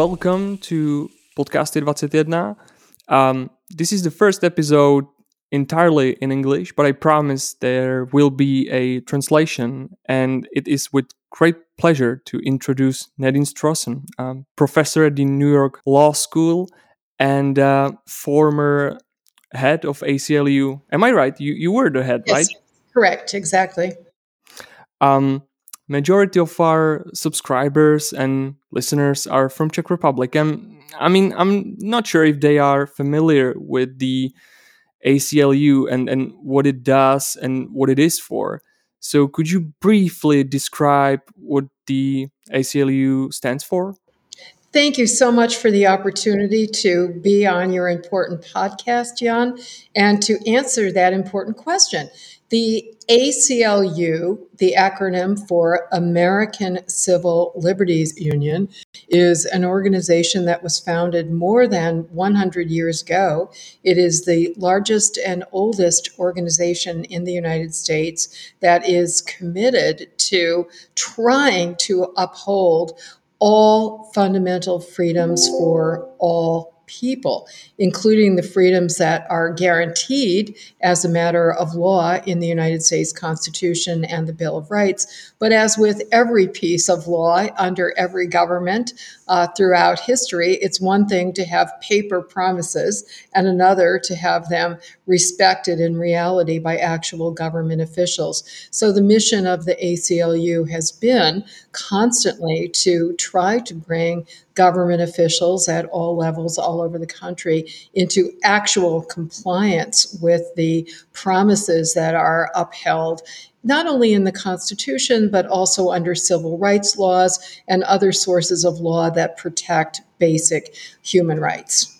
welcome to Podcasty 21. Um, this is the first episode entirely in English, but I promise there will be a translation, and it is with great pleasure to introduce Nadine Strossen, um, professor at the New York Law School and uh, former head of ACLU. Am I right? You you were the head, yes, right? Correct, exactly. Um, majority of our subscribers and listeners are from Czech Republic. And I mean, I'm not sure if they are familiar with the ACLU and, and what it does and what it is for. So, could you briefly describe what the ACLU stands for? Thank you so much for the opportunity to be on your important podcast, Jan, and to answer that important question. The ACLU, the acronym for American Civil Liberties Union, is an organization that was founded more than 100 years ago. It is the largest and oldest organization in the United States that is committed to trying to uphold all fundamental freedoms for all people, including the freedoms that are guaranteed as a matter of law in the United States Constitution and the Bill of Rights. But as with every piece of law under every government uh, throughout history, it's one thing to have paper promises and another to have them respected in reality by actual government officials. So the mission of the ACLU has been constantly to try to bring government officials at all levels all over the country into actual compliance with the promises that are upheld not only in the Constitution, but also under civil rights laws and other sources of law that protect basic human rights.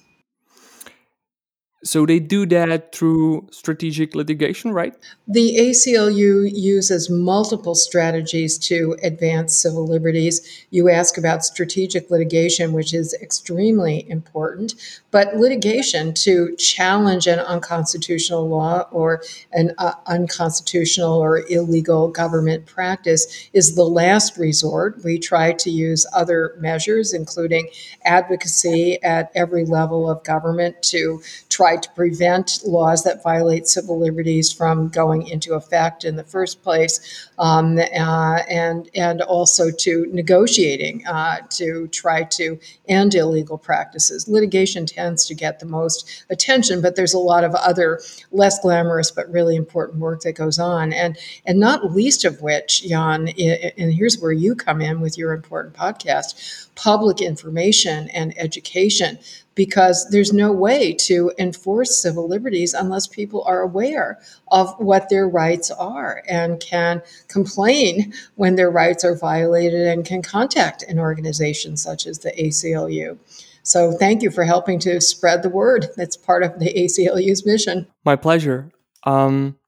So they do that through strategic litigation, right? The ACLU uses multiple strategies to advance civil liberties. You ask about strategic litigation, which is extremely important, but litigation to challenge an unconstitutional law or an uh, unconstitutional or illegal government practice is the last resort. We try to use other measures, including advocacy at every level of government to try to prevent laws that violate civil liberties from going into effect in the first place, um, uh, and and also to negotiating uh, to try to end illegal practices. Litigation tends to get the most attention, but there's a lot of other less glamorous but really important work that goes on, and and not least of which, Jan, and here's where you come in with your important podcast public information and education because there's no way to enforce civil liberties unless people are aware of what their rights are and can complain when their rights are violated and can contact an organization such as the ACLU. So, thank you for helping to spread the word. That's part of the ACLU's mission. My pleasure. Um,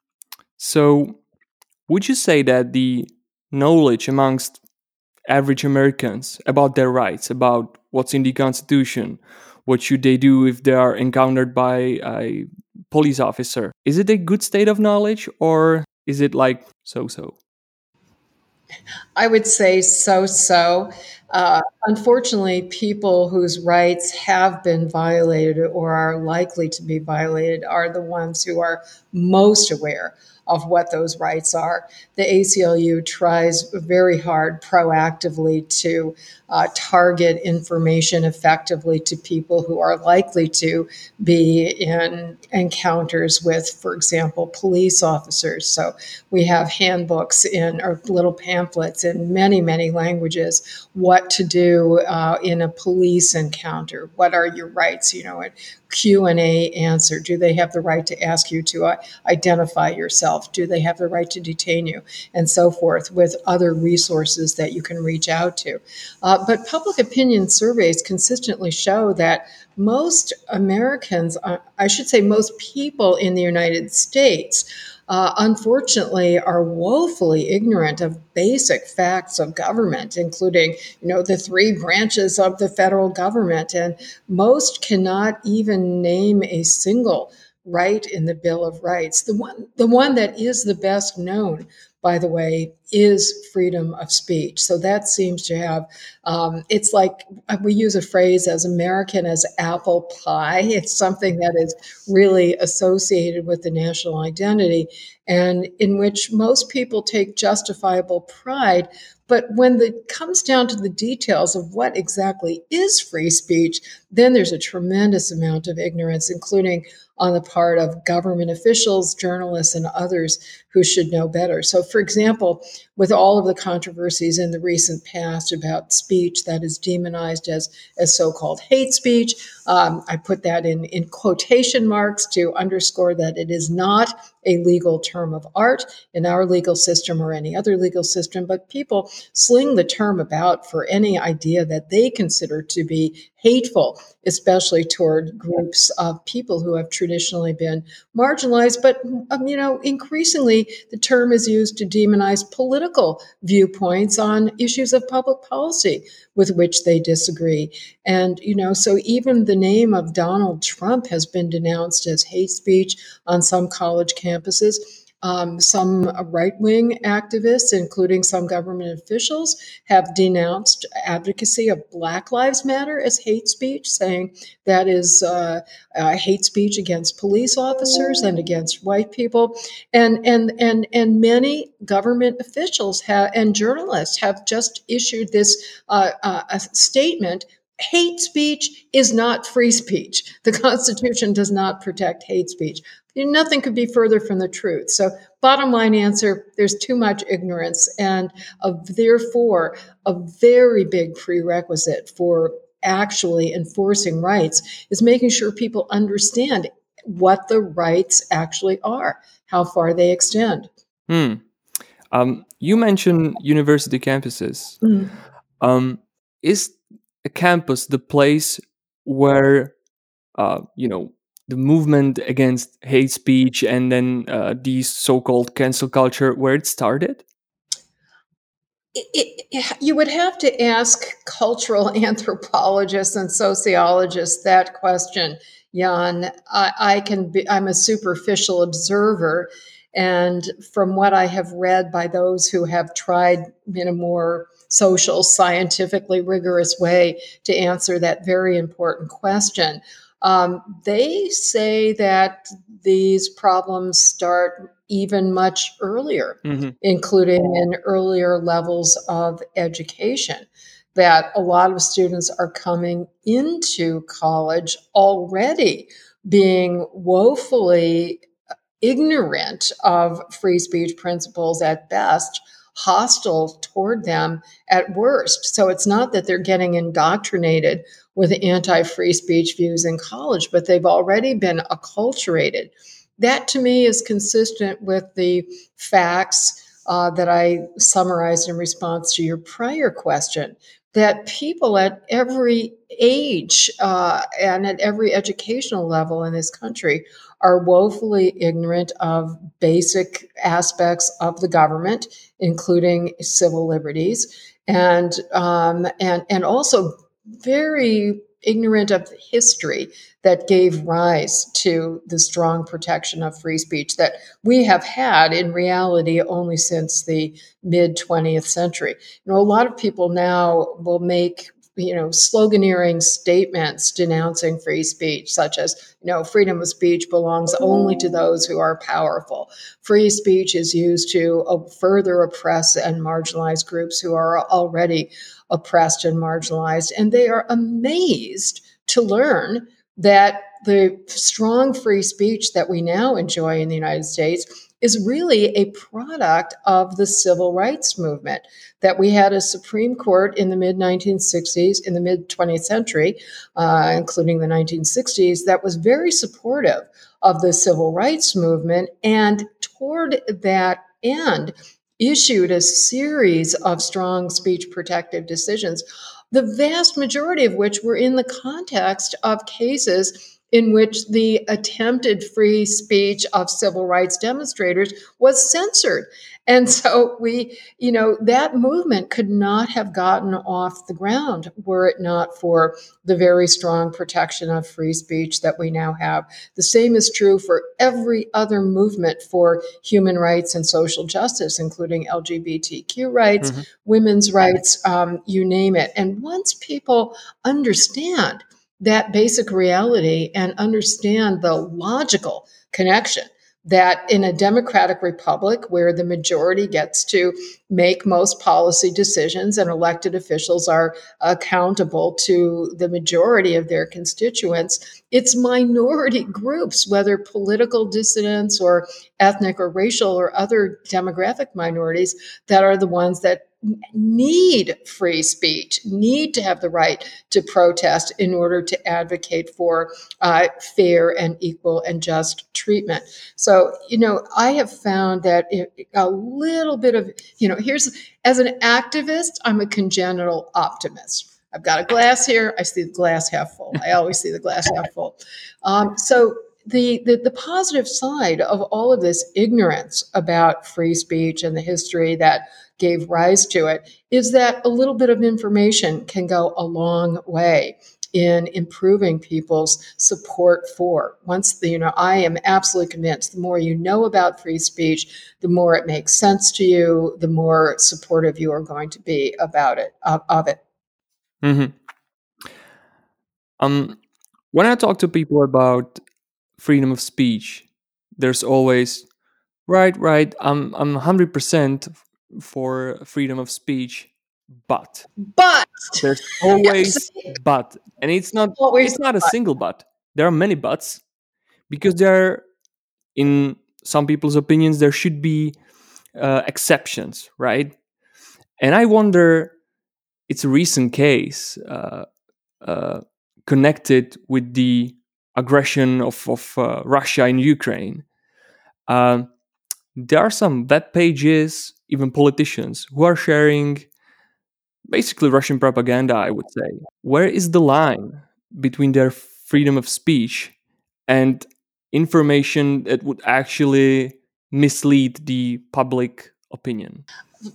so, would you say that the knowledge amongst average Americans about their rights, about what's in the Constitution, what should they do if they are encountered by a police officer. Is it a good state of knowledge or is it like so so? I would say so so. Uh, unfortunately, people whose rights have been violated or are likely to be violated are the ones who are most aware of what those rights are. The ACLU tries very hard proactively to uh, target information effectively to people who are likely to be in encounters with, for example, police officers. So we have handbooks in or little pamphlets in many, many languages what to do uh, in a police encounter. What are your rights? You know, Q and A answer. Do they have the right to ask you to uh, identify yourself? Do they have the right to detain you, and so forth? With other resources that you can reach out to. Uh, but public opinion surveys consistently show that most Americans, uh, I should say, most people in the United States, uh, unfortunately are woefully ignorant of basic facts of government, including, you know, the three branches of the federal government. And most cannot even name a single right in the Bill of Rights. The one, the one that is the best known by the way, is freedom of speech. So that seems to have, um, it's like we use a phrase as American as apple pie. It's something that is really associated with the national identity and in which most people take justifiable pride but when it comes down to the details of what exactly is free speech, then there's a tremendous amount of ignorance, including on the part of government officials, journalists, and others who should know better. So, for example, with all of the controversies in the recent past about speech that is demonized as, as so called hate speech, um, I put that in, in quotation marks to underscore that it is not a legal term of art in our legal system or any other legal system, but people sling the term about for any idea that they consider to be hateful, especially toward groups of people who have traditionally been marginalized. But, um, you know, increasingly the term is used to demonize political viewpoints on issues of public policy with which they disagree. And, you know, so even the name of Donald Trump has been denounced as hate speech on some college campuses. Um, some right wing activists, including some government officials, have denounced advocacy of Black Lives Matter as hate speech, saying that is uh, uh, hate speech against police officers and against white people. And, and, and, and many government officials have, and journalists have just issued this uh, uh statement hate speech is not free speech. The Constitution does not protect hate speech. Nothing could be further from the truth. So, bottom line answer there's too much ignorance, and a, therefore, a very big prerequisite for actually enforcing rights is making sure people understand what the rights actually are, how far they extend. Hmm. Um, you mentioned university campuses. Mm. Um, is a campus the place where, uh, you know, the movement against hate speech and then uh, so-called cancel culture where it started? It, it, you would have to ask cultural anthropologists and sociologists that question, Jan. I, I can be, I'm a superficial observer. And from what I have read by those who have tried in a more social, scientifically rigorous way to answer that very important question, um, they say that these problems start even much earlier, mm-hmm. including in earlier levels of education. That a lot of students are coming into college already being woefully ignorant of free speech principles at best, hostile toward them at worst. So it's not that they're getting indoctrinated with anti free speech views in college, but they've already been acculturated. That to me is consistent with the facts uh, that I summarized in response to your prior question that people at every age uh, and at every educational level in this country are woefully ignorant of basic aspects of the government, including civil liberties, and um, and and also very ignorant of the history that gave rise to the strong protection of free speech that we have had in reality only since the mid 20th century. You know, a lot of people now will make you know sloganeering statements denouncing free speech such as you know freedom of speech belongs only to those who are powerful free speech is used to further oppress and marginalize groups who are already oppressed and marginalized. And they are amazed to learn that the strong free speech that we now enjoy in the United States is really a product of the civil rights movement. That we had a Supreme Court in the mid 1960s, in the mid 20th century, uh, including the 1960s, that was very supportive of the civil rights movement. And toward that end, issued a series of strong speech protective decisions, the vast majority of which were in the context of cases in which the attempted free speech of civil rights demonstrators was censored. And so we, you know, that movement could not have gotten off the ground were it not for the very strong protection of free speech that we now have. The same is true for every other movement for human rights and social justice, including LGBTQ rights, mm-hmm. women's rights, um, you name it. And once people understand that basic reality and understand the logical connection that in a democratic republic where the majority gets to make most policy decisions and elected officials are accountable to the majority of their constituents, it's minority groups, whether political dissidents or ethnic or racial or other demographic minorities, that are the ones that need free speech, need to have the right to protest in order to advocate for uh, fair and equal and just treatment. So, you know, I have found that a little bit of, you know, here's as an activist, I'm a congenital optimist. I've got a glass here. I see the glass half full. I always see the glass half full. Um, so the, the, the positive side of all of this ignorance about free speech and the history that gave rise to it is that a little bit of information can go a long way in improving people's support for once the, you know i am absolutely convinced the more you know about free speech the more it makes sense to you the more supportive you are going to be about it of, of it mm-hmm. um, when i talk to people about freedom of speech there's always right right i'm i'm 100% for freedom of speech but. But! There's always but and it's not always it's not a but. single but. There are many buts because there are in some people's opinions there should be uh, exceptions right? And i wonder it's a recent case uh, uh, connected with the aggression of, of uh, russia in ukraine. Um, there are some web pages, even politicians, who are sharing basically Russian propaganda, I would say. Where is the line between their freedom of speech and information that would actually mislead the public opinion?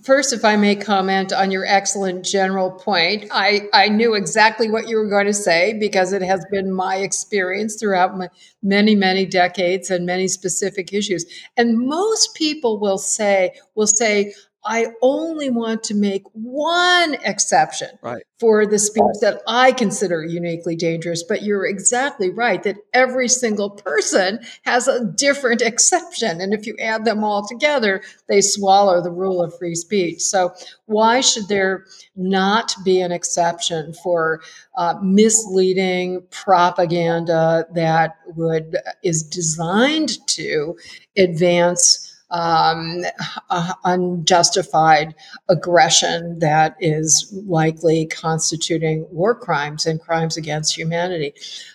First, if I may comment on your excellent general point, I, I knew exactly what you were going to say because it has been my experience throughout my many, many decades and many specific issues. And most people will say, will say, I only want to make one exception right. for the speech that I consider uniquely dangerous. But you're exactly right that every single person has a different exception. And if you add them all together, they swallow the rule of free speech. So, why should there not be an exception for uh, misleading propaganda that would is designed to advance? Um, uh, unjustified aggression that is likely constituting war crimes and crimes against humanity.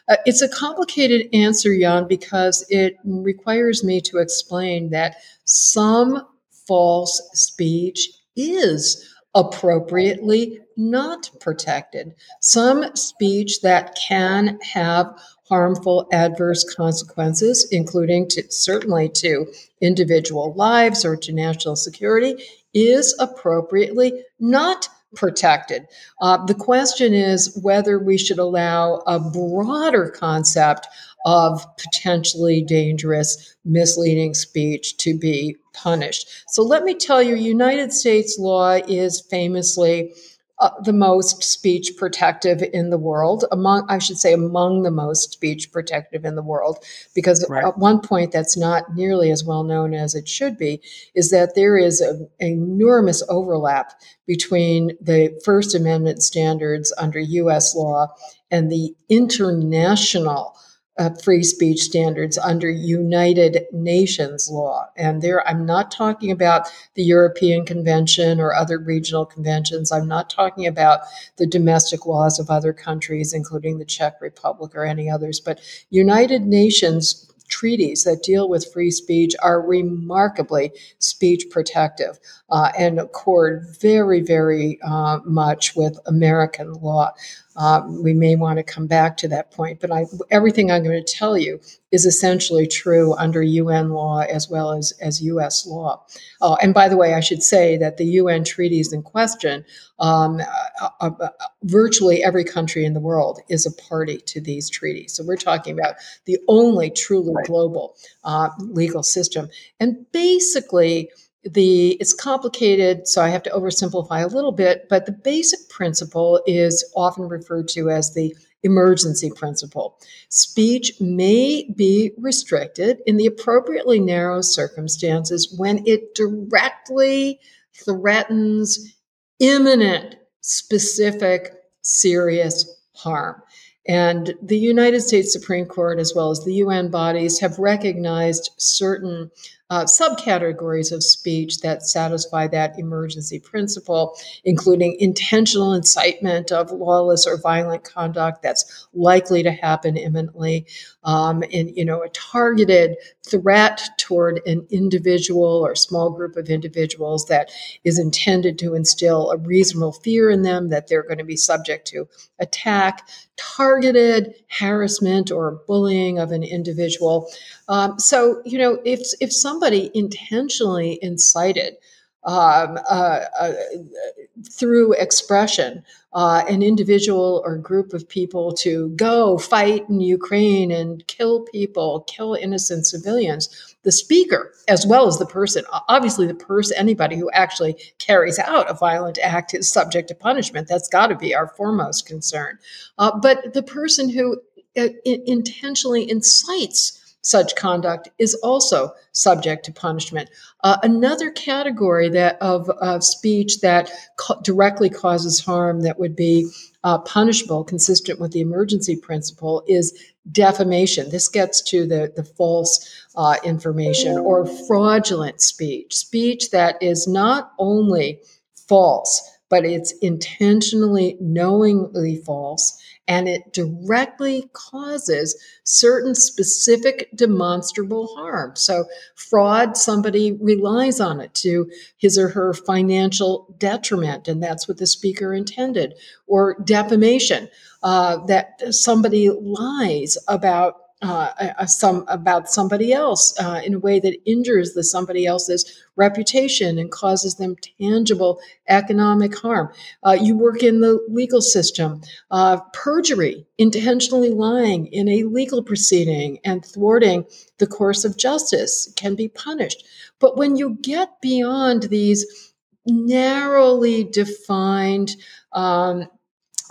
Uh, it's a complicated answer, Jan, because it requires me to explain that some false speech is appropriately not protected. Some speech that can have harmful adverse consequences, including to, certainly to individual lives or to national security, is appropriately not protected. Uh, the question is whether we should allow a broader concept of potentially dangerous, misleading speech to be punished. So let me tell you, United States law is famously uh, the most speech protective in the world among i should say among the most speech protective in the world because right. at one point that's not nearly as well known as it should be is that there is an enormous overlap between the first amendment standards under us law and the international uh, free speech standards under United Nations law. And there, I'm not talking about the European Convention or other regional conventions. I'm not talking about the domestic laws of other countries, including the Czech Republic or any others, but United Nations treaties that deal with free speech are remarkably speech protective uh, and accord very, very uh, much with American law. Uh, we may want to come back to that point, but I, everything I'm going to tell you is essentially true under UN law as well as, as US law. Uh, and by the way, I should say that the UN treaties in question, um, uh, uh, uh, virtually every country in the world is a party to these treaties. So we're talking about the only truly global uh, legal system. And basically, the it's complicated so i have to oversimplify a little bit but the basic principle is often referred to as the emergency principle. Speech may be restricted in the appropriately narrow circumstances when it directly threatens imminent specific serious harm. And the United States Supreme Court, as well as the UN bodies, have recognized certain uh, subcategories of speech that satisfy that emergency principle, including intentional incitement of lawless or violent conduct that's likely to happen imminently, um, and you know a targeted threat toward an individual or small group of individuals that is intended to instill a reasonable fear in them that they're going to be subject to attack, targeted harassment or bullying of an individual. Um, so, you know, if if somebody intentionally incited um, uh, uh, through expression uh, an individual or group of people to go fight in Ukraine and kill people, kill innocent civilians, the speaker, as well as the person, obviously, the person, anybody who actually carries out a violent act is subject to punishment. That's got to be our foremost concern. Uh, but the person who uh, intentionally incites such conduct is also subject to punishment. Uh, another category that of, of speech that co- directly causes harm that would be uh, punishable, consistent with the emergency principle, is defamation. This gets to the, the false uh, information or fraudulent speech, speech that is not only false, but it's intentionally, knowingly false and it directly causes certain specific demonstrable harm. So, fraud, somebody relies on it to his or her financial detriment, and that's what the speaker intended. Or defamation, uh, that somebody lies about uh, some about somebody else uh, in a way that injures the somebody else's reputation and causes them tangible economic harm. Uh, you work in the legal system. Uh, perjury, intentionally lying in a legal proceeding and thwarting the course of justice can be punished. But when you get beyond these narrowly defined um,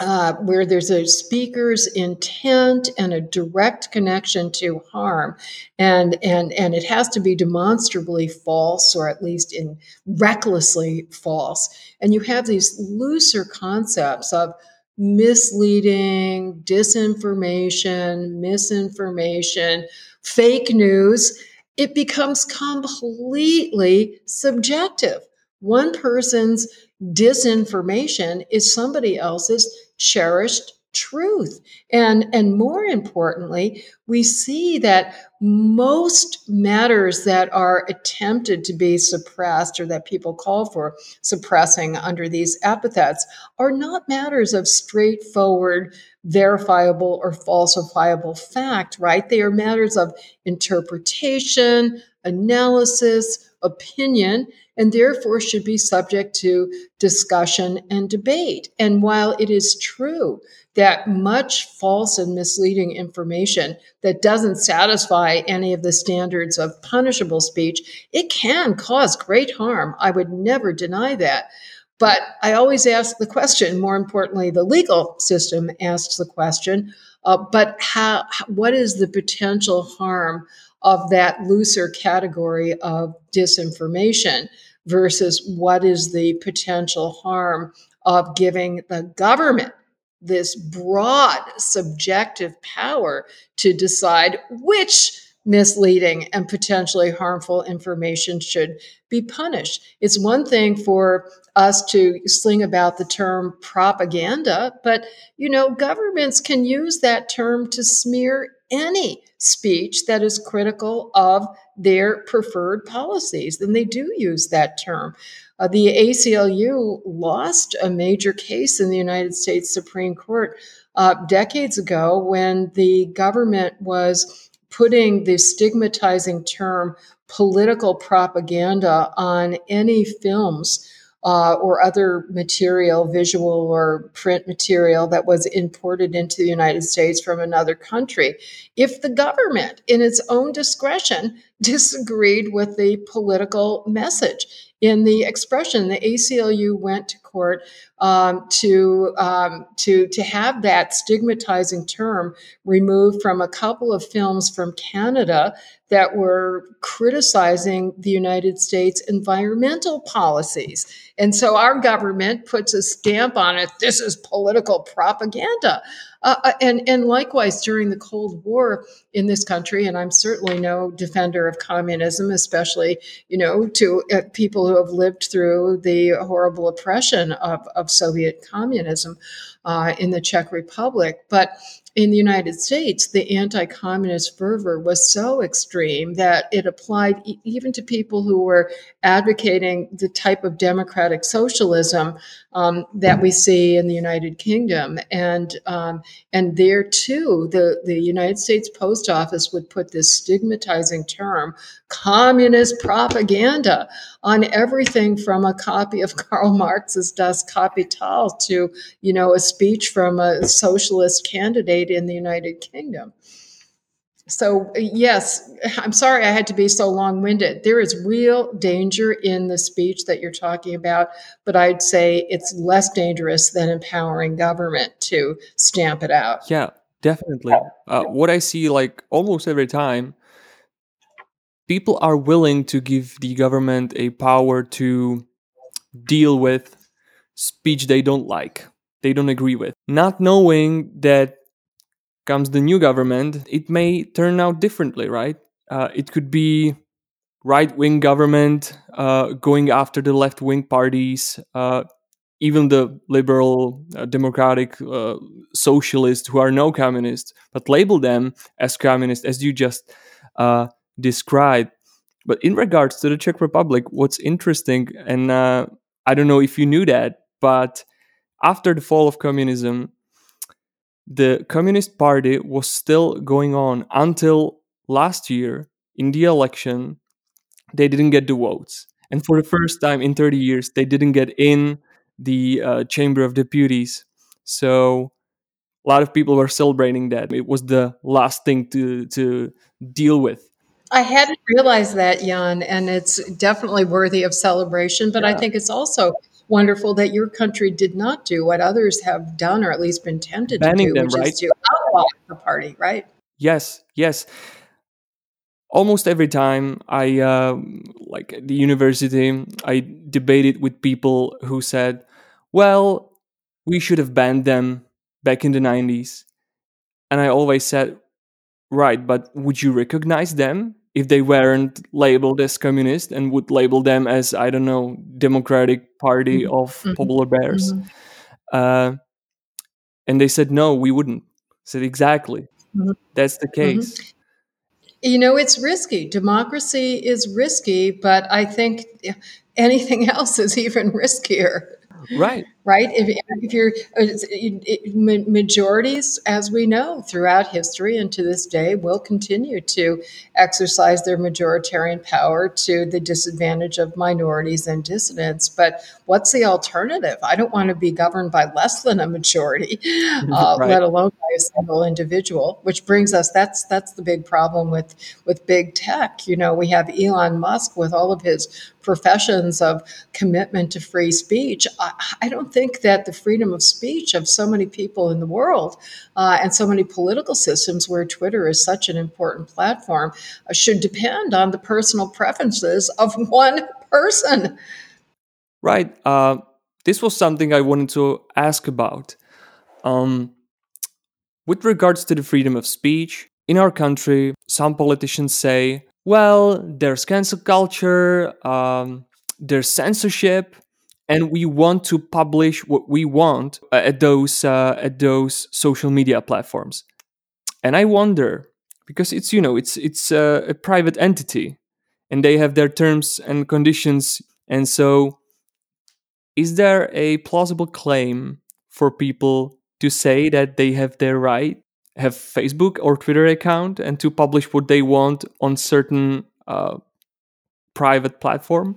uh, where there's a speaker's intent and a direct connection to harm, and and and it has to be demonstrably false or at least in recklessly false. And you have these looser concepts of misleading, disinformation, misinformation, fake news. It becomes completely subjective. One person's disinformation is somebody else's cherished truth. And, and more importantly, we see that most matters that are attempted to be suppressed or that people call for suppressing under these epithets are not matters of straightforward, verifiable, or falsifiable fact, right? They are matters of interpretation, analysis, opinion, and therefore should be subject to discussion and debate. And while it is true that much false and misleading information that doesn't satisfy any of the standards of punishable speech, it can cause great harm. I would never deny that. But I always ask the question, more importantly, the legal system asks the question, uh, but how, what is the potential harm of that looser category of disinformation versus what is the potential harm of giving the government this broad subjective power to decide which misleading and potentially harmful information should be punished. It's one thing for us to sling about the term propaganda, but you know, governments can use that term to smear any speech that is critical of their preferred policies. And they do use that term. Uh, the ACLU lost a major case in the United States Supreme Court uh, decades ago when the government was putting the stigmatizing term political propaganda on any films uh, or other material, visual or print material that was imported into the United States from another country. If the government, in its own discretion, disagreed with the political message in the expression, the ACLU went to court um, to um, to to have that stigmatizing term removed from a couple of films from Canada that were criticizing the United States environmental policies. And so our government puts a stamp on it. This is political propaganda. Uh, uh, and, and likewise, during the Cold War in this country, and I'm certainly no defender of communism, especially, you know, to uh, people who have lived through the horrible oppression of, of Soviet communism uh, in the Czech Republic. But in the United States, the anti communist fervor was so extreme that it applied e- even to people who were advocating the type of democratic socialism um, that we see in the United Kingdom. And, um, and there too, the, the United States Post Office would put this stigmatizing term, communist propaganda, on everything from a copy of Karl Marx's Das Kapital to, you know, a speech from a socialist candidate in the United Kingdom. So, yes, I'm sorry I had to be so long winded. There is real danger in the speech that you're talking about, but I'd say it's less dangerous than empowering government to stamp it out. Yeah, definitely. Uh, what I see like almost every time, people are willing to give the government a power to deal with speech they don't like, they don't agree with, not knowing that comes the new government, it may turn out differently, right? Uh, it could be right wing government uh, going after the left wing parties, uh, even the liberal, uh, democratic, uh, socialists who are no communists, but label them as communists, as you just uh, described. But in regards to the Czech Republic, what's interesting, and I don't know if you knew that, but after the fall of communism, the Communist Party was still going on until last year in the election. They didn't get the votes. And for the first time in 30 years, they didn't get in the uh, Chamber of Deputies. So a lot of people were celebrating that. It was the last thing to, to deal with. I hadn't realized that, Jan, and it's definitely worthy of celebration. But yeah. I think it's also wonderful that your country did not do what others have done, or at least been tempted Banning to do, them, which right? is to outlaw the party, right? Yes, yes. Almost every time I uh, like at the university, I debated with people who said, "Well, we should have banned them back in the '90s," and I always said, "Right, but would you recognize them? If they weren't labeled as communist and would label them as I don't know Democratic Party mm-hmm. of mm-hmm. Polar Bears, mm-hmm. uh, and they said no, we wouldn't. I said exactly, mm-hmm. that's the mm-hmm. case. You know, it's risky. Democracy is risky, but I think anything else is even riskier. Right right? If, if you're uh, majorities, as we know throughout history and to this day, will continue to exercise their majoritarian power to the disadvantage of minorities and dissidents. But what's the alternative? I don't want to be governed by less than a majority, uh, right. let alone by a single individual. Which brings us that's that's the big problem with with big tech. You know, we have Elon Musk with all of his professions of commitment to free speech. I, I don't think that the freedom of speech of so many people in the world uh, and so many political systems where Twitter is such an important platform uh, should depend on the personal preferences of one person. Right. Uh, this was something I wanted to ask about. Um, with regards to the freedom of speech, in our country, some politicians say, well, there's cancel culture, um, there's censorship, and we want to publish what we want uh, at those uh, at those social media platforms. And i wonder because it's you know it's it's a, a private entity and they have their terms and conditions and so is there a plausible claim for people to say that they have their right have facebook or twitter account and to publish what they want on certain uh, private platform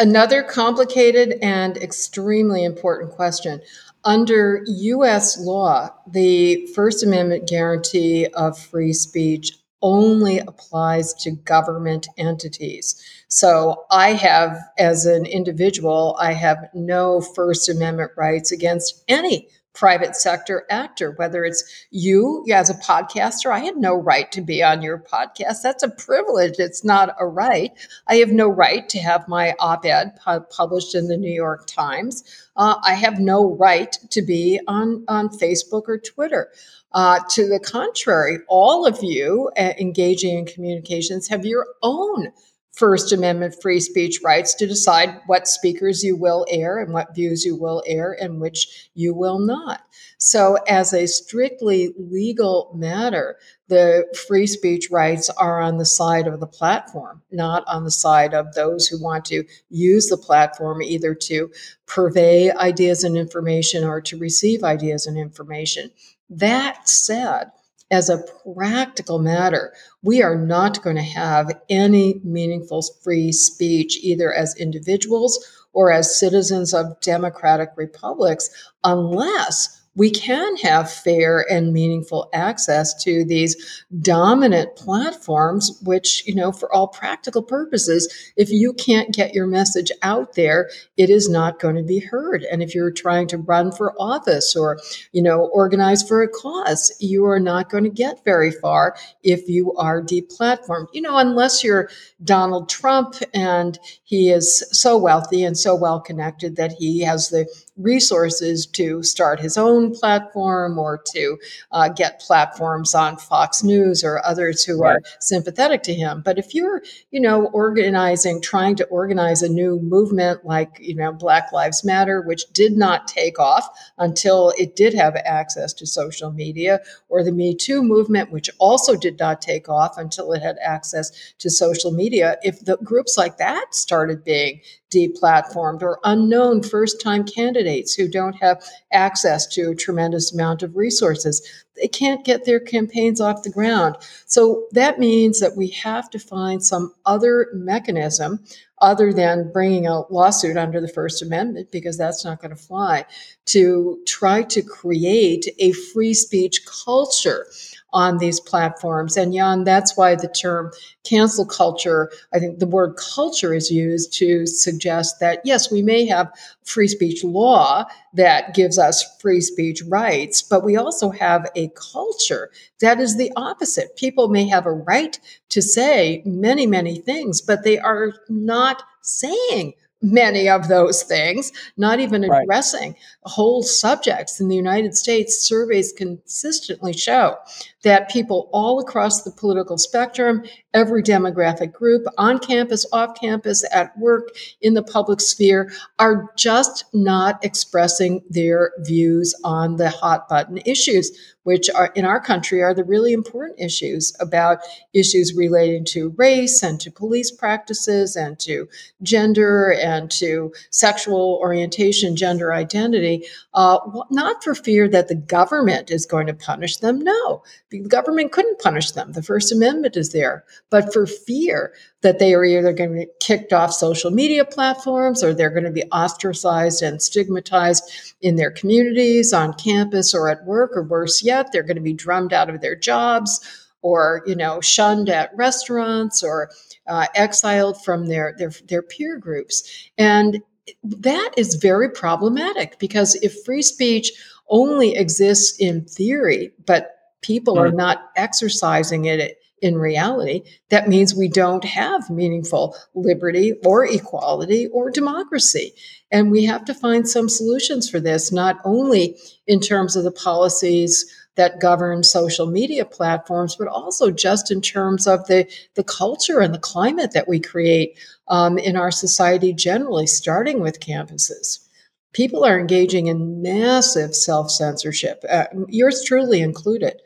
another complicated and extremely important question under US law, the First Amendment guarantee of free speech only applies to government entities. So I have, as an individual, I have no First Amendment rights against any private sector actor, whether it's you as a podcaster. I had no right to be on your podcast. That's a privilege. It's not a right. I have no right to have my op ed pu- published in the New York Times. Uh, I have no right to be on, on Facebook or Twitter. Uh, to the contrary, all of you uh, engaging in communications have your own First Amendment free speech rights to decide what speakers you will air and what views you will air and which you will not. So, as a strictly legal matter, the free speech rights are on the side of the platform, not on the side of those who want to use the platform either to purvey ideas and information or to receive ideas and information. That said, as a practical matter, we are not going to have any meaningful free speech either as individuals or as citizens of democratic republics unless we can have fair and meaningful access to these dominant platforms which you know for all practical purposes if you can't get your message out there it is not going to be heard. And if you're trying to run for office or you know organize for a cause you are not going to get very far if you are deplatformed. You know unless you're Donald Trump and he is so wealthy and so well connected that he has the resources to start his own platform or to uh, get platforms on Fox News or others who right. are sympathetic to him. But if you're, you know, organizing, trying to organize a new movement like, you know, Black Lives Matter, which did not take off until it did have access to social media, or the Me Too movement, which also did not take off until it had access to social media, if the groups like that started being deplatformed or unknown first time candidates who don't have access to a tremendous amount of resources. They can't get their campaigns off the ground. So that means that we have to find some other mechanism other than bringing a lawsuit under the First Amendment, because that's not going to fly, to try to create a free speech culture on these platforms. And Jan, that's why the term cancel culture, I think the word culture is used to suggest that, yes, we may have free speech law that gives us free speech rights, but we also have a culture that is the opposite. People may have a right to say many, many things, but they are not saying many of those things, not even addressing right. whole subjects. In the United States, surveys consistently show that people all across the political spectrum, every demographic group, on campus, off campus, at work, in the public sphere, are just not expressing their views on the hot button issues which are in our country are the really important issues about issues relating to race and to police practices and to gender and to sexual orientation, gender identity, uh, not for fear that the government is going to punish them. No, the government couldn't punish them. The First Amendment is there, but for fear that they are either going to be kicked off social media platforms or they're going to be ostracized and stigmatized in their communities, on campus, or at work, or worse yet, they're going to be drummed out of their jobs or you know shunned at restaurants or uh, exiled from their, their their peer groups. And that is very problematic because if free speech only exists in theory but people are not exercising it in reality, that means we don't have meaningful liberty or equality or democracy. And we have to find some solutions for this, not only in terms of the policies that govern social media platforms, but also just in terms of the, the culture and the climate that we create um, in our society generally, starting with campuses. People are engaging in massive self censorship, uh, yours truly included.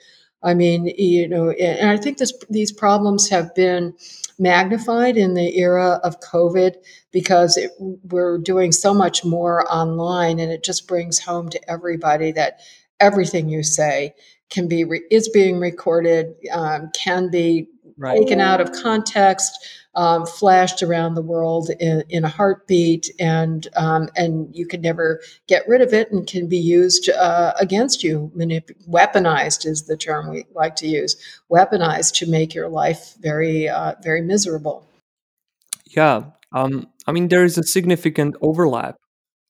I mean, you know, and I think this, these problems have been magnified in the era of COVID because it, we're doing so much more online, and it just brings home to everybody that everything you say can be re- is being recorded, um, can be right. taken out of context, um, flashed around the world in, in a heartbeat, and um, and you can never get rid of it, and can be used uh, against you. Manip- weaponized is the term we like to use. Weaponized to make your life very uh, very miserable. Yeah, um, I mean there is a significant overlap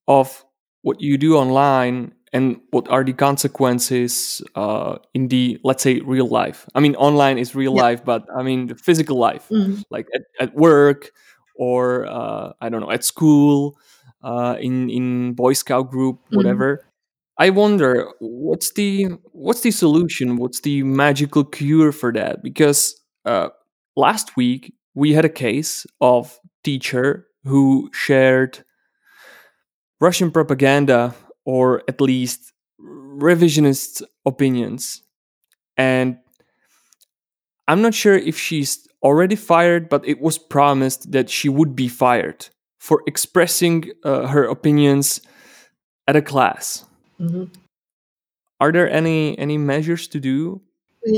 of what you do online and what are the consequences uh, in the let's say real life i mean online is real yeah. life but i mean the physical life mm-hmm. like at, at, work or uh, i don't know at school uh, in in boy scout group mm-hmm. whatever mm-hmm. i wonder what's the what's the solution what's the magical cure for that because uh, last week we had a case of teacher who shared russian propaganda or at least revisionist opinions. And I'm not sure if she's already fired, but it was promised that she would be fired for expressing uh, her opinions at a class. Mm-hmm. Are there any any measures to do?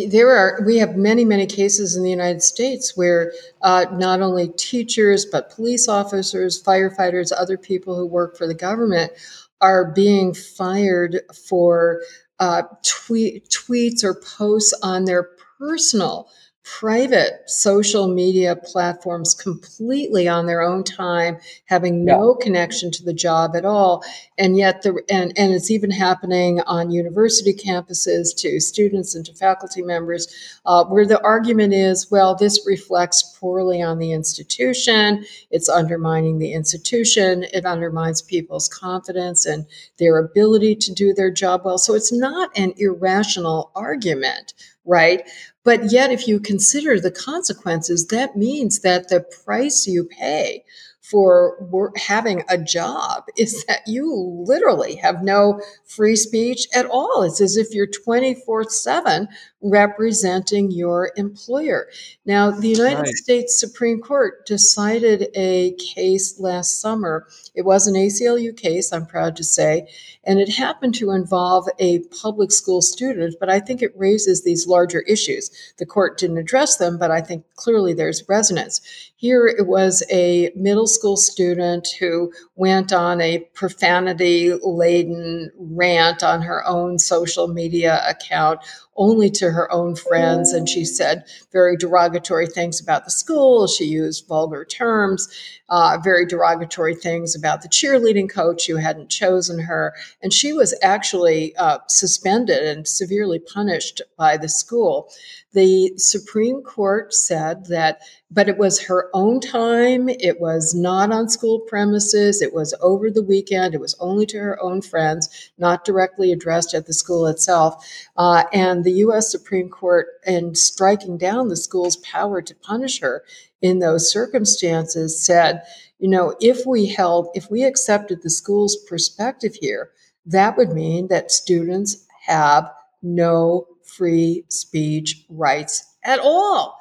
There are. We have many many cases in the United States where uh, not only teachers but police officers, firefighters, other people who work for the government are being fired for uh, tweet, tweets or posts on their personal private social media platforms completely on their own time, having no yeah. connection to the job at all. And yet the and, and it's even happening on university campuses to students and to faculty members, uh, where the argument is, well, this reflects poorly on the institution, it's undermining the institution, it undermines people's confidence and their ability to do their job well. So it's not an irrational argument right? But yet, if you consider the consequences, that means that the price you pay for having a job is that you literally have no free speech at all. It's as if you're 24 7 representing your employer. Now, the United right. States Supreme Court decided a case last summer. It was an ACLU case, I'm proud to say, and it happened to involve a public school student, but I think it raises these larger issues. The court didn't address them, but I think clearly there's resonance. Here it was a middle school student who went on a profanity laden rant on her own social media account only to her own friends. And she said very derogatory things about the school. She used vulgar terms, uh, very derogatory things about the cheerleading coach who hadn't chosen her. And she was actually uh, suspended and severely punished by the school. The Supreme Court said that but it was her own time. It was not on school premises. It was over the weekend. It was only to her own friends, not directly addressed at the school itself. Uh, and the U.S. Supreme Court, in striking down the school's power to punish her in those circumstances, said, you know, if we held, if we accepted the school's perspective here, that would mean that students have no free speech rights at all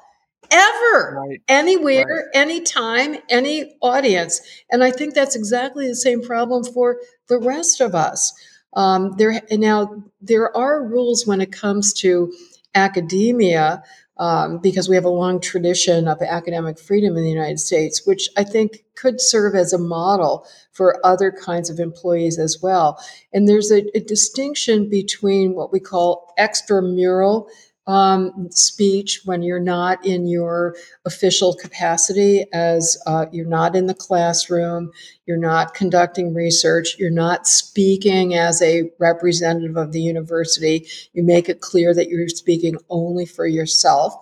ever, right. anywhere, right. anytime, any audience. And I think that's exactly the same problem for the rest of us. Um, there now there are rules when it comes to academia um, because we have a long tradition of academic freedom in the United States, which I think could serve as a model for other kinds of employees as well. And there's a, a distinction between what we call extramural um, speech when you're not in your official capacity, as uh, you're not in the classroom, you're not conducting research, you're not speaking as a representative of the university. You make it clear that you're speaking only for yourself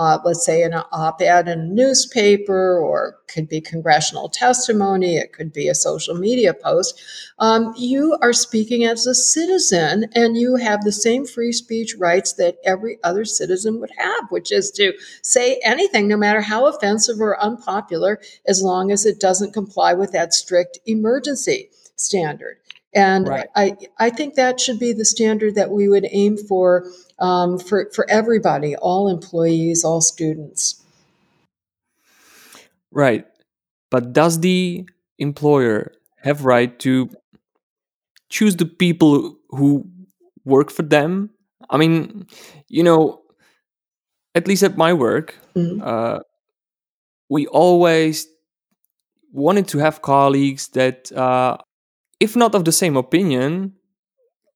uh, let's say in an op-ed in a newspaper or could be congressional testimony it could be a social media post um, you are speaking as a citizen and you have the same free speech rights that every other citizen would have which is to say anything no matter how offensive or unpopular as long as it doesn't comply with that strict emergency standard And Right. I, I think that should be the standard that we would aim for um, for, for everybody, all employees, all students. Right. But does the employer have right to choose the people who work for them? I mean, you know, at least at my work, Mhm. uh, we always wanted to have colleagues that, uh, if not of the same opinion,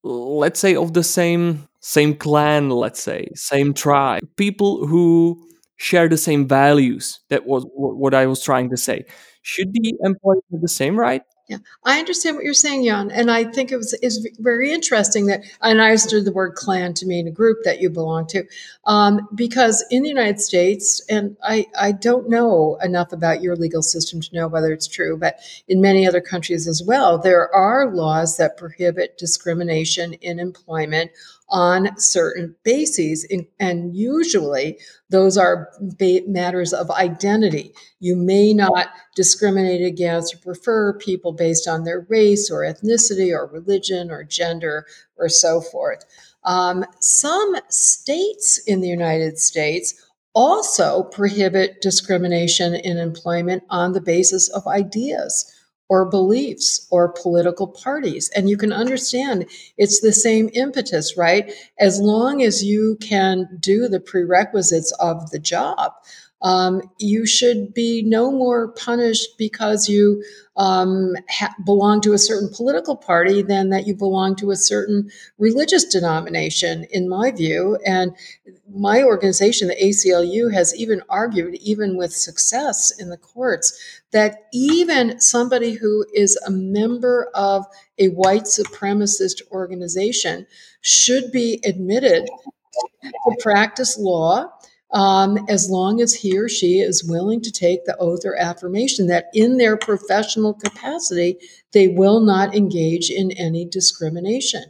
let's say of the same same clan, let's say same tribe, people who share the same values. That was what I was trying to say. Should the employee have the same right? Yeah, I understand what you're saying, Jan, and I think it was is very interesting that, and I understood the word clan to mean a group that you belong to, um, because in the United States, and I I don't know enough about your legal system to know whether it's true, but in many other countries as well, there are laws that prohibit discrimination in employment on certain bases, and usually those are matters of identity. You may not discriminate against or prefer people based on their race or ethnicity or religion or gender or so forth. Um, some states in the United States also prohibit discrimination in employment on the basis of ideas or beliefs or political parties. And you can understand it's the same impetus, right? As long as you can do the prerequisites of the job, um, you should be no more punished because you um, ha- belong to a certain political party than that you belong to a certain religious denomination, in my view. And my organization, the ACLU, has even argued, even with success in the courts, that even somebody who is a member of a white supremacist organization should be admitted to practice law um, as long as he or she is willing to take the oath or affirmation that in their professional capacity, they will not engage in any discrimination.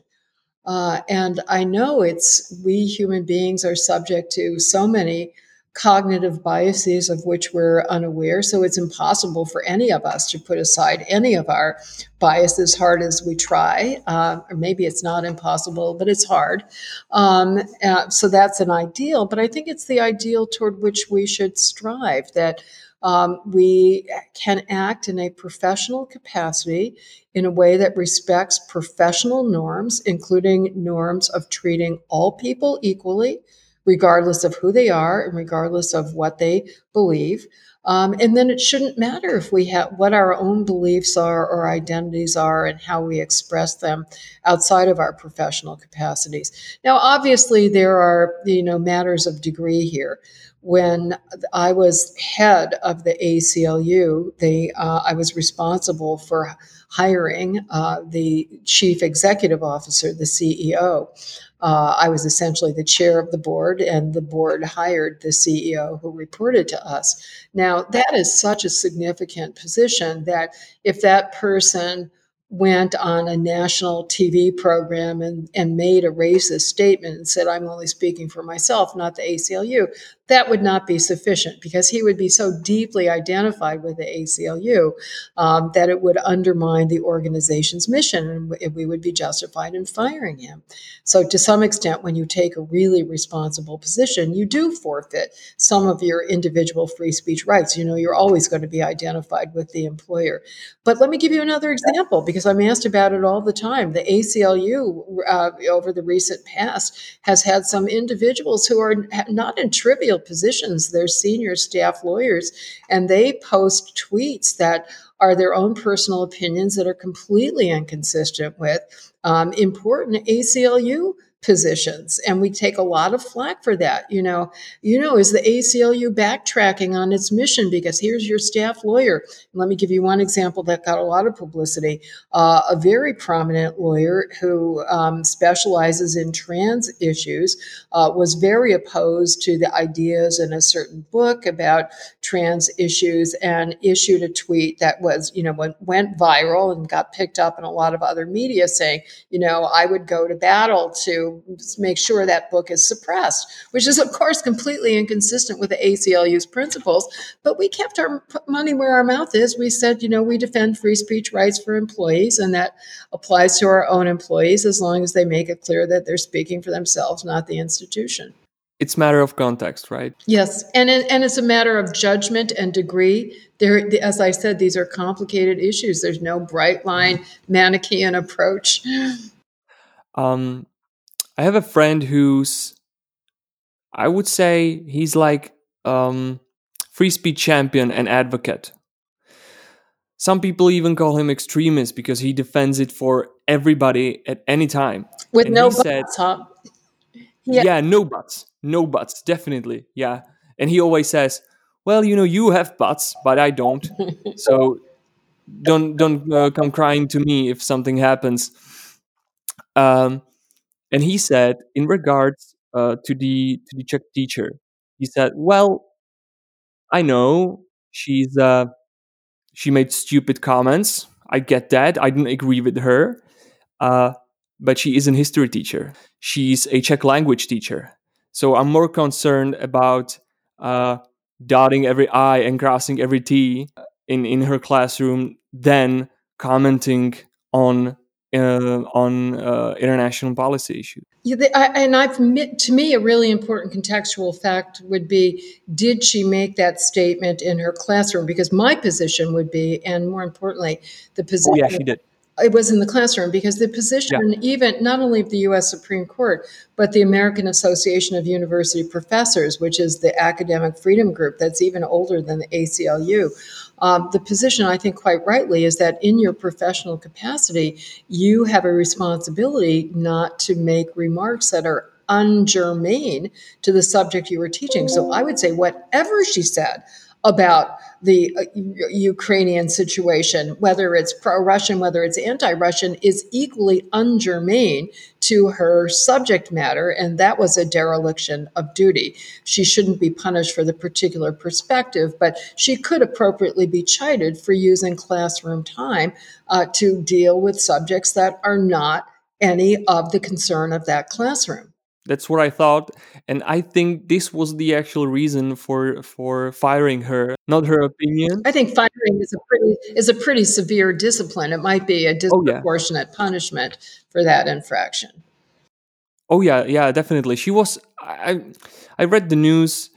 Uh, and I know it's we human beings are subject to so many cognitive biases of which we're unaware. So it's impossible for any of us to put aside any of our bias as hard as we try. Uh, or maybe it's not impossible, but it's hard. Um, uh, so that's an ideal. But I think it's the ideal toward which we should strive that. Um, we can act in a professional capacity in a way that respects professional norms, including norms of treating all people equally, regardless of who they are and regardless of what they believe. Um, and then it shouldn't matter if we have what our own beliefs are or identities are and how we express them outside of our professional capacities. Now, obviously, there are you know matters of degree here. When I was head of the ACLU, they uh, I was responsible for hiring uh, the chief executive officer, the CEO. Uh, I was essentially the chair of the board, and the board hired the CEO who reported to us. Now, that is such a significant position that if that person went on a national TV program and, and made a racist statement and said, I'm only speaking for myself, not the ACLU, that would not be sufficient because he would be so deeply identified with the ACLU um, that it would undermine the organization's mission and we would be justified in firing him. So, to some extent, when you take a really responsible position, you do forfeit some of your individual free speech rights. You know, you're always going to be identified with the employer. But let me give you another example because I'm asked about it all the time. The ACLU, uh, over the recent past, has had some individuals who are not in trivial positions. They're senior staff lawyers, and they post tweets that are their own personal opinions that are completely inconsistent with um, important ACLU positions and we take a lot of flack for that. You know you know is the aclu backtracking on its mission? Because here's your staff lawyer. Let me give you one example that got a lot of publicity. Uh, a very prominent lawyer who um, specializes in trans issues uh, was very opposed to the ideas in a certain book about trans issues and issued a tweet that was you know went, went viral and got picked up in a lot of other media saying you know i would go to battle to know, make sure that book is suppressed, which is, of course, completely inconsistent with the ACLU's principles. But we kept our money where our mouth is. We said, you know, we defend free speech rights for employees, and that applies to our own employees as long as they make it clear that they're speaking for themselves, not the institution. It's a matter of context, right? Yes, and and it's a matter of judgment and degree. There, as I said, these are complicated issues. There's no bright line Manichean approach. Um, I have a friend who's, I would say, he's like um, free speech champion and advocate. Some people even call him extremist because he defends it for everybody at any time. With and no buts, said, huh? Yeah. yeah, no buts, no buts, definitely, yeah. And he always says, "Well, you know, you have buts, but I don't, so don't don't uh, come crying to me if something happens." Um, and he said, in regards uh, to the to the Czech teacher, he said, "Well, I know she's uh, she made stupid comments. I get that. I didn't agree with her, uh, but she is an history teacher. She's a Czech language teacher. So I'm more concerned about uh, dotting every I and crossing every T in in her classroom than commenting on uh, on uh, international policy issues. Yeah, they, I, and I've to me a really important contextual fact would be: Did she make that statement in her classroom? Because my position would be, and more importantly, the position. Oh, yeah, she did it was in the classroom because the position, yeah. even not only of the U.S. Supreme Court, but the American Association of University Professors, which is the academic freedom group that's even older than the ACLU, um, the position, I think, quite rightly, is that in your professional capacity, you have a responsibility not to make remarks that are ungermane to the subject you were teaching. So I would say, whatever she said about the uh, Ukrainian situation, whether it's pro Russian, whether it's anti Russian, is equally ungermane to her subject matter. And that was a dereliction of duty. She shouldn't be punished for the particular perspective, but she could appropriately be chided for using classroom time uh, to deal with subjects that are not any of the concern of that classroom. That's what I thought, and I think this was the actual reason for for firing her, not her opinion. I think firing is a pretty is a pretty severe discipline. It might be a disproportionate oh, yeah. punishment for that infraction. Oh yeah, yeah, definitely. She was. I I read the news.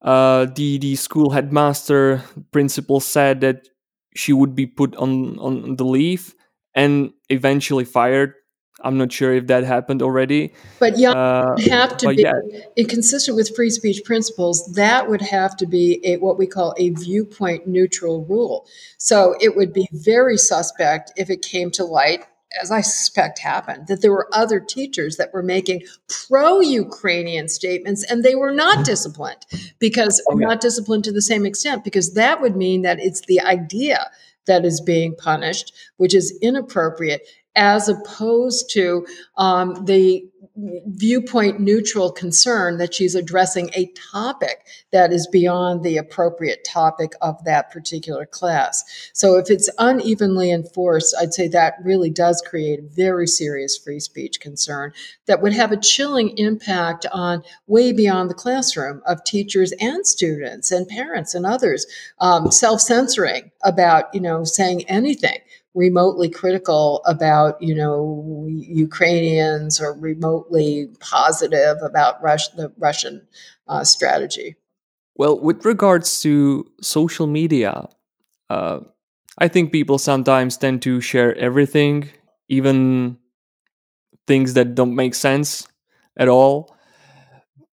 Uh, the the school headmaster principal said that she would be put on on the leave and eventually fired I'm not sure if that happened already. But yeah, uh, have to be yeah. consistent with free speech principles. That would have to be a, what we call a viewpoint neutral rule. So it would be very suspect if it came to light, as I suspect happened, that there were other teachers that were making pro-Ukrainian statements and they were not disciplined because oh, yeah. not disciplined to the same extent because that would mean that it's the idea that is being punished, which is inappropriate as opposed to um, the viewpoint neutral concern that she's addressing a topic that is beyond the appropriate topic of that particular class. So if it's unevenly enforced, I'd say that really does create a very serious free speech concern that would have a chilling impact on way beyond the classroom of teachers and students and parents and others um, self-censoring about you know saying anything remotely critical about you know Ukrainians or remotely positive about the Russian uh, strategy. Well, with regards to social media, uh, I think people sometimes tend to share everything, even things that don't make sense at all.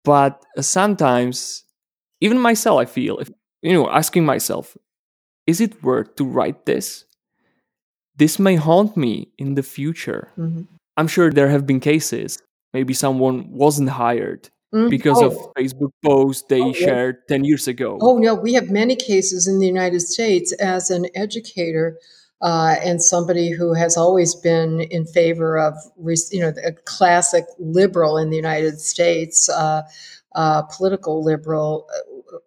But sometimes, even myself, I feel, if, you know, asking myself, is it worth to write this? This may haunt me in the future. Mm-hmm. I'm sure there have been cases. Maybe someone wasn't hired mm-hmm. because oh. of Facebook posts they oh, shared yeah. 10 years ago. Oh, no, we have many cases in the United States as an educator. Uh, and somebody who has always been in favor of, you know, a classic liberal in the United States, uh, uh, political liberal,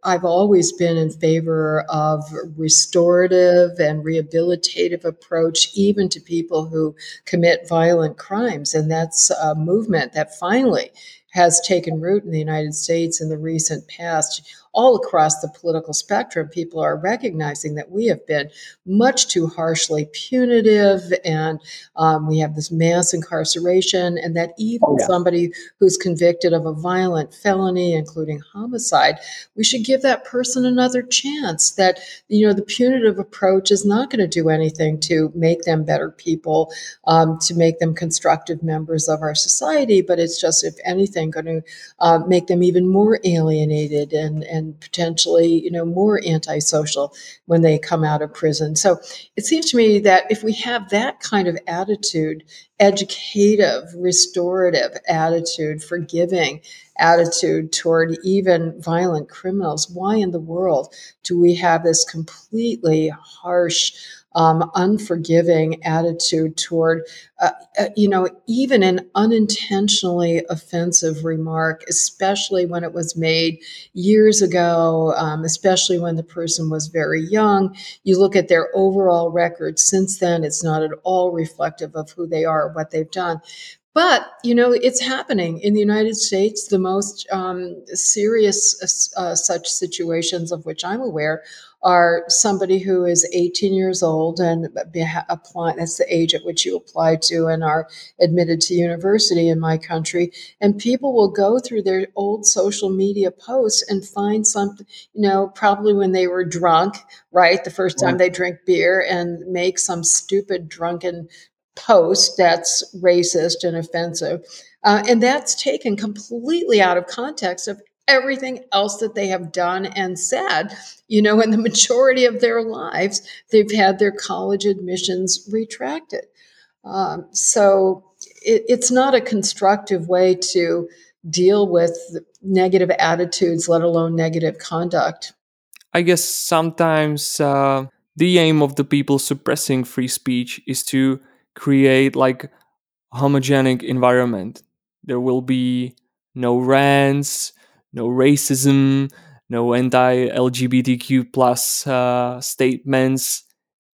I've always been in favor of restorative and rehabilitative approach, even to people who commit violent crimes. And that's a movement that finally has taken root in the United States in the recent past all across the political spectrum, people are recognizing that we have been much too harshly punitive and um, we have this mass incarceration, and that even oh, yeah. somebody who's convicted of a violent felony, including homicide, we should give that person another chance. That, you know, the punitive approach is not going to do anything to make them better people, um, to make them constructive members of our society, but it's just, if anything, going to uh, make them even more alienated and, and and potentially, you know, more antisocial when they come out of prison. So it seems to me that if we have that kind of attitude, educative, restorative attitude, forgiving attitude toward even violent criminals, why in the world do we have this completely harsh um, unforgiving attitude toward, uh, uh, you know, even an unintentionally offensive remark, especially when it was made years ago, um, especially when the person was very young. You look at their overall record since then, it's not at all reflective of who they are or what they've done. But you know, it's happening in the United States. The most um, serious uh, such situations of which I'm aware are somebody who is 18 years old and apply, that's the age at which you apply to and are admitted to university in my country. And people will go through their old social media posts and find something, you know, probably when they were drunk, right? The first time they drink beer and make some stupid drunken post that's racist and offensive. Uh, and that's taken completely out of context of everything else that they have done and said. You know, in the majority of their lives, they've had their college admissions retracted. Um, so it, it's not a constructive way to deal with negative attitudes, let alone negative conduct. I guess sometimes uh, the aim of the people suppressing free speech is to create like homogenic environment. There will be no rants, no racism, no anti-LGBTQ plus uh, statements,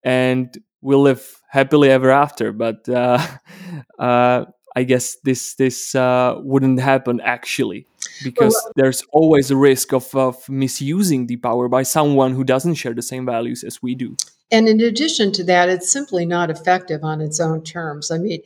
and we'll live happily ever after. But uh, uh, I guess this this uh, wouldn't happen actually, because well, there's always a risk of, of misusing the power by someone who doesn't share the same values as we do. And in addition to that, it's simply not effective on its own terms. I mean,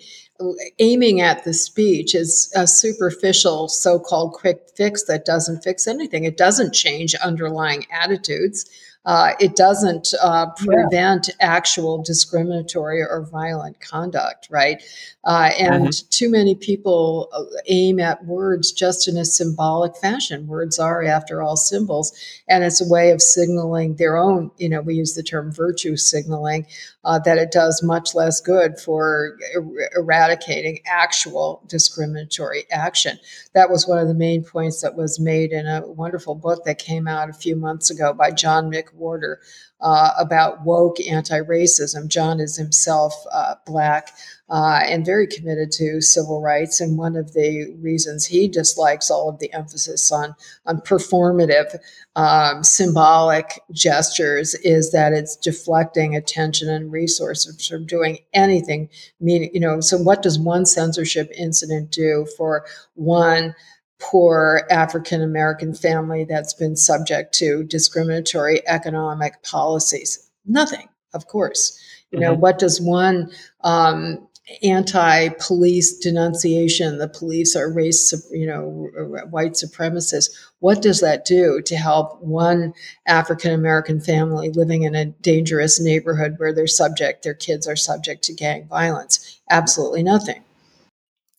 aiming at the speech is a superficial so called quick fix that doesn't fix anything. It doesn't change underlying attitudes uh, it doesn't uh, prevent yeah. actual discriminatory or violent conduct, right? Uh, and mm-hmm. too many people uh, aim at words just in a symbolic fashion. Words are, after all, symbols, and it's a way of signaling their own, you know, we use the term virtue signaling, uh, that it does much less good for er- eradicating actual discriminatory action. That was one of the main points that was made in a wonderful book that came out a few months ago by John McWhorter uh, about woke anti racism. John is himself uh, Black uh, and very committed to civil rights. And one of the reasons he dislikes all of the emphasis on, on performative, um, symbolic gestures is that it's deflecting attention and resources from doing anything. Meaning, you know, so what does one censorship incident do for one? Poor African American family that's been subject to discriminatory economic policies? Nothing, of course. You know, mm-hmm. what does one um, anti-police denunciation the police are race you know white supremacists what does that do to help one african american family living in a dangerous neighborhood where they're subject their kids are subject to gang violence absolutely nothing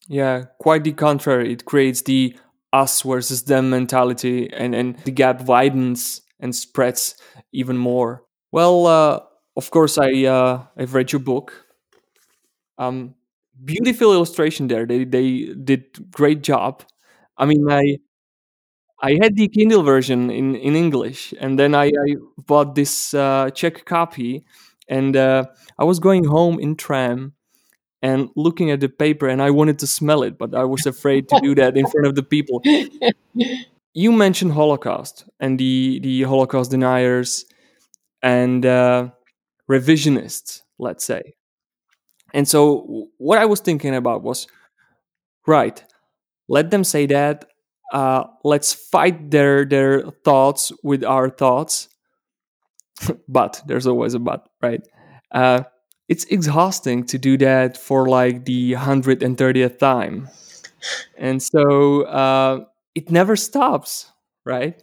yeah quite the contrary it creates the us versus them mentality and and the gap widens and spreads even more well uh, of course i uh, i've read your book um, beautiful illustration there. They they did great job. I mean, I I had the Kindle version in in English, and then I, I bought this uh, Czech copy, and uh, I was going home in tram and looking at the paper, and I wanted to smell it, but I was afraid to do that in front of the people. you mentioned Holocaust and the the Holocaust deniers and uh, revisionists, let's say. And so what I was thinking about was, right, let them say that. Uh, let's fight their their thoughts with our thoughts. but there's always a but, right? Uh, it's exhausting to do that for like the 130th time. And so uh, it never stops, right?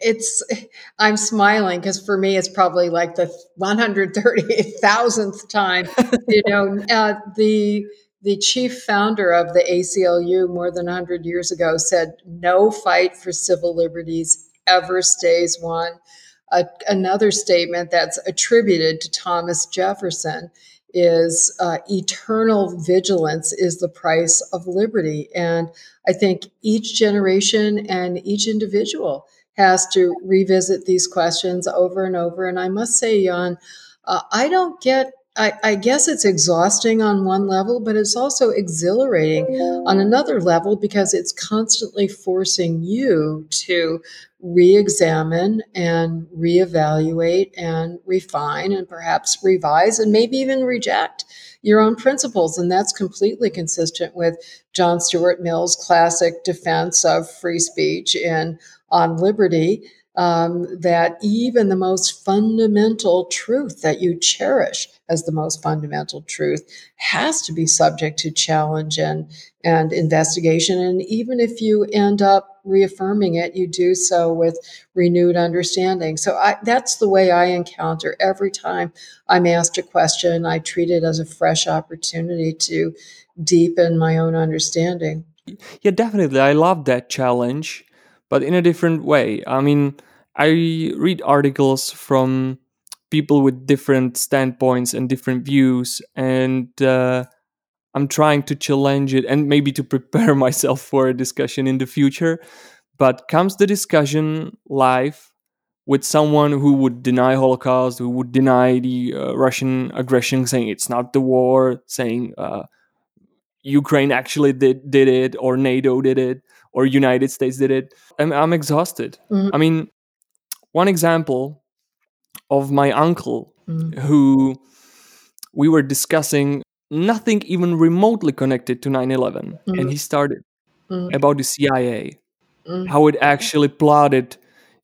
It's, I'm smiling because for me, it's probably like the 130,000th time. you know, uh, the, the chief founder of the ACLU more than 100 years ago said, No fight for civil liberties ever stays won. Uh, another statement that's attributed to Thomas Jefferson is uh, eternal vigilance is the price of liberty. And I think each generation and each individual has to revisit these questions over and over. And I must say, Jan, uh, I don't get I, I, guess it's exhausting on one level, but it's also exhilarating on another level because it's constantly forcing you to re examine and reevaluate and refine and perhaps revise and maybe even reject your own principles. And that's completely consistent with John Stuart Mill's classic defense of free speech in On Liberty um, that even the most fundamental truth that you cherish as the most fundamental truth has to be subject to challenge and, and investigation. And even if you end up reaffirming it, you do so with renewed understanding. So I, that's the way I encounter every time I'm asked a question. I treat it as a fresh opportunity to deepen my own understanding. Yeah, definitely. I love that challenge but in a different way. I mean, I read articles from people with different standpoints and different views, and uh, I'm trying to challenge it and maybe to prepare myself for a discussion in the future. But comes the discussion live with someone who would deny Holocaust, who would deny the uh, Russian aggression, saying it's not the war, saying uh, Ukraine actually did did it, or NATO did it, or United States did it. I'm, I'm exhausted. Mm-hmm. I mean, one example of my uncle mm-hmm. who we were discussing nothing even remotely connected to 9-11 mm-hmm. and he started mm-hmm. about the cia mm-hmm. how it actually plotted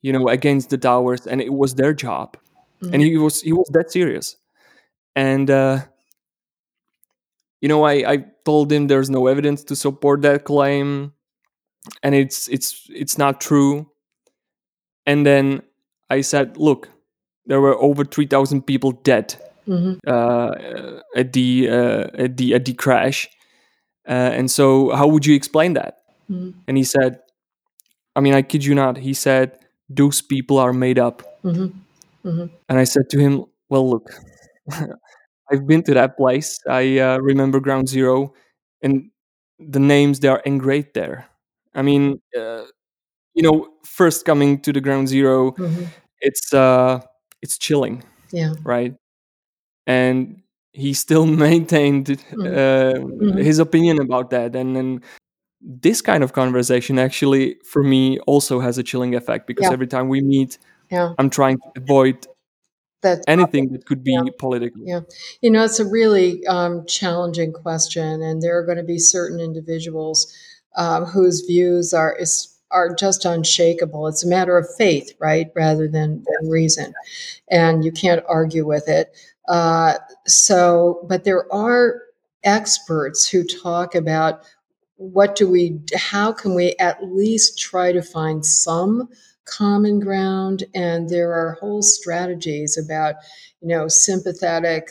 you know against the towers and it was their job and mm-hmm. he was he was that serious and uh you know I, I told him there's no evidence to support that claim and it's it's it's not true and then i said look there were over 3000 people dead mm-hmm. uh, at the uh, at the at the crash uh, and so how would you explain that mm-hmm. and he said i mean i kid you not he said those people are made up mm-hmm. mm-hmm. and i said to him well look i've been to that place i uh, remember ground zero and the names they are engraved there I mean, uh, you know, first coming to the ground 0 mm-hmm. it's uh, it's chilling. Yeah. Right. And he still maintained mm-hmm. uh, mm-hmm. his opinion about that, and then this kind of conversation actually, for me, also has a chilling effect because yeah. every time we meet, yeah. I'm trying to avoid that anything that could be yeah. political. Yeah, you know, it's a really um, challenging question, and there are going to be certain individuals um, whose views are is, are just unshakable. It's a matter of faith, right, rather than, than reason, and you can't argue with it. Uh, so, but there are experts who talk about what do we, how can we at least try to find some common ground, and there are whole strategies about, you know, sympathetic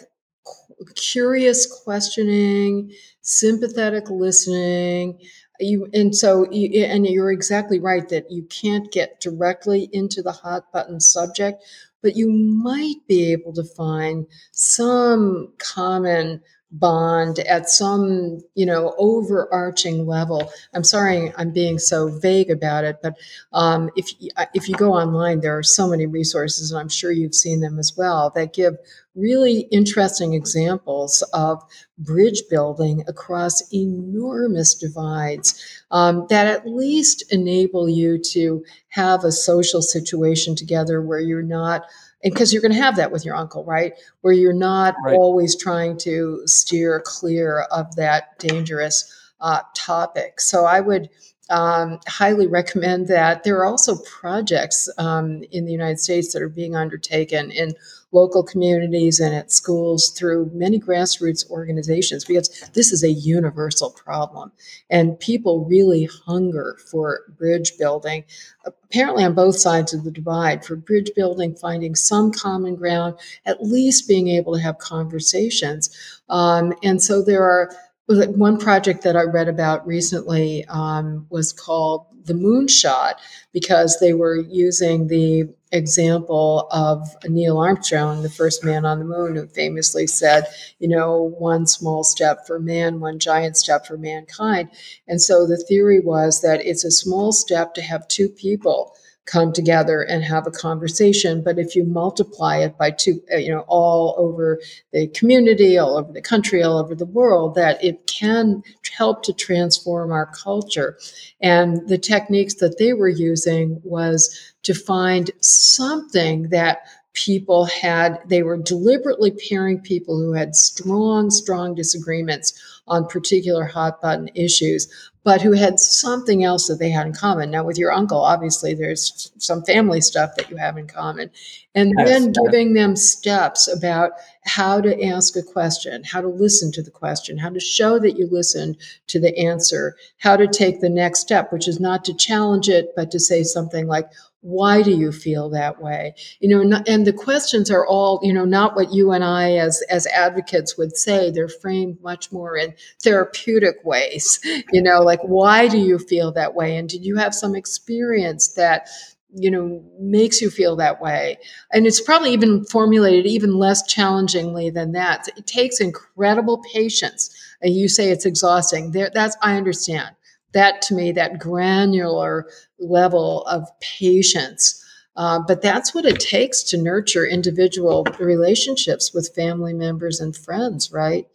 curious questioning, sympathetic listening, you and so you, and you're exactly right that you can't get directly into the hot button subject but you might be able to find some common bond at some you know overarching level. I'm sorry i'm being so vague about it but um, if if you go online there are so many resources and i'm sure you've seen them as well that give really interesting examples of bridge building across enormous divides um, that at least enable you to have a social situation together where you're not because you're going to have that with your uncle, right? Where you're not right. always trying to steer clear of that dangerous uh, topic. So I would um, highly recommend that. There are also projects um, in the United States that are being undertaken in local communities and at schools through many grassroots organizations because this is a universal problem. And people really hunger for bridge building. Apparently on both sides of the divide for bridge building finding some common ground at least being able to have conversations. Um, and so there are one project that I read about recently um, was called the moonshot because they were using the example of Neil Armstrong, the first man on the moon, who famously said, you know, one small step for man, one giant step for mankind. And so the theory was that it's a small step to have two people come together and have a conversation. But if you multiply it by two uh, you know all over the community all over the country all over the world that it can help to transform our culture. And the techniques that they were using was to find something that people had they were deliberately pairing people who had strong strong disagreements on particular hot button issues but who had something else that they had in common. Now, with your uncle, obviously, there's some family stuff that you have in common. And yes, then giving them steps about how to ask a question, how to listen to the question, how to show that you listened to the answer, how to take the next step, which is not to challenge it, but to say something like, why do you feel that way? You know and the questions are all you know not what you and i as as advocates would say. They're framed much more in therapeutic ways. You know like why do you feel that way? And did you have some experience that you know makes you feel that way? And it's probably even formulated even less challengingly than that. It takes incredible patience. You say it's exhausting. There that's i understand that to me, that granular level of patience. Uh, but that's what it takes to nurture individual relationships with family members and friends, right?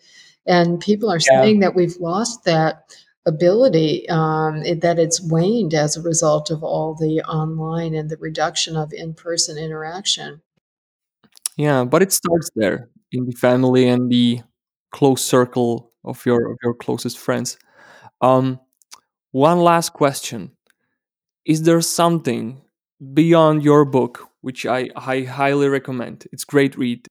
And people are yeah. saying that we've lost that ability, um, that it's waned as a result of all the online and the reduction of in person interaction. Yeah, but it starts there in the family and the close circle of your of your closest friends. Um, one last question Is there something beyond your book, which I, I highly recommend? It's great read.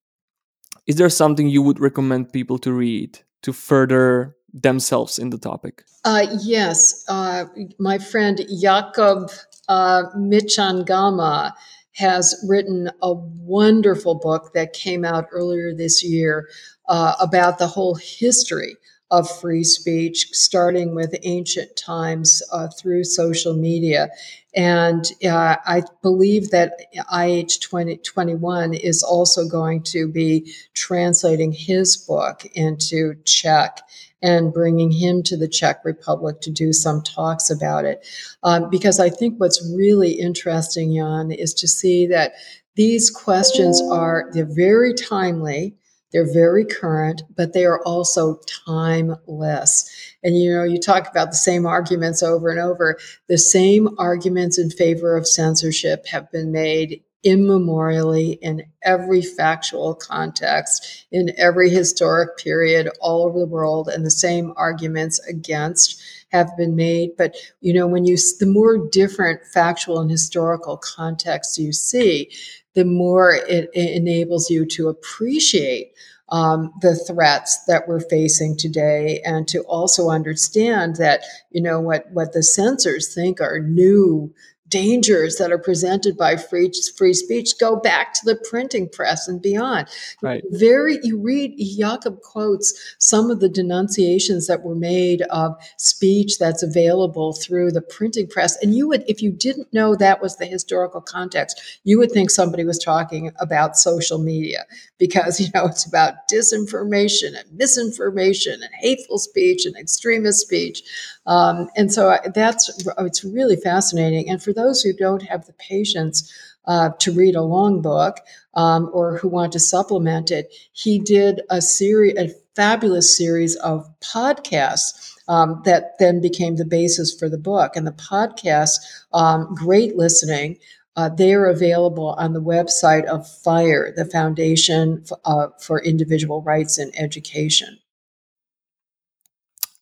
Is there something you would recommend people to read to further themselves in the topic? Uh, yes. Uh, my friend Jacob uh, Mchangama has written a wonderful book that came out earlier this year uh, about the whole history of free speech, starting with ancient times uh, through social media. And uh, I believe that IH 2021 is also going to be translating his book into Czech and bringing him to the Czech Republic to do some talks about it. Um, because I think what's really interesting, Jan, is to see that these questions are they're very timely they're very current, but they are also timeless. And you know, you talk about the same arguments over and over. The same arguments in favor of censorship have been made immemorially in every factual context, in every historic period all over the world, and the same arguments against have been made. But you know, when you the more different factual and historical contexts you see, the more it, it enables you to appreciate um, the threats that we're facing today and to also understand that you know what what the censors think are new dangers that are presented by free free speech go back to the printing press and beyond. Right. Very you read Jacob quotes some of the denunciations that were made of speech that's available through the printing press and you would if you didn't know that was the historical context, you would think somebody was talking about social media because you know it's about disinformation and misinformation and hateful speech and extremist speech. Um, and so that's it's really fascinating. And for those who don't have the patience uh, to read a long book um, or who want to supplement it, he did a series, a fabulous series of podcasts. Um, that then became the basis for the book. And the podcasts, um, great listening. Uh, they are available on the website of FIRE, the Foundation uh, for Individual Rights in Education.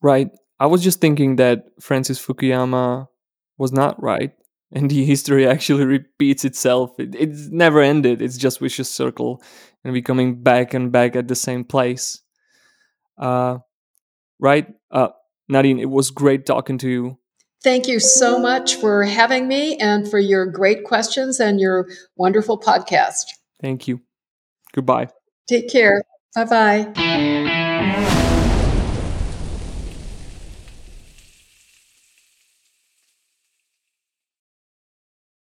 Right. I was just thinking that Francis Fukuyama was not right and the history actually repeats itself. It, it's never ended. It's just vicious circle and we're coming back and back at the same place. Uh, right? Uh, nadine it was great talking to you. Thank you so much for having me and for your great questions and your wonderful podcast. Thank you. Goodbye. Take care. Bye bye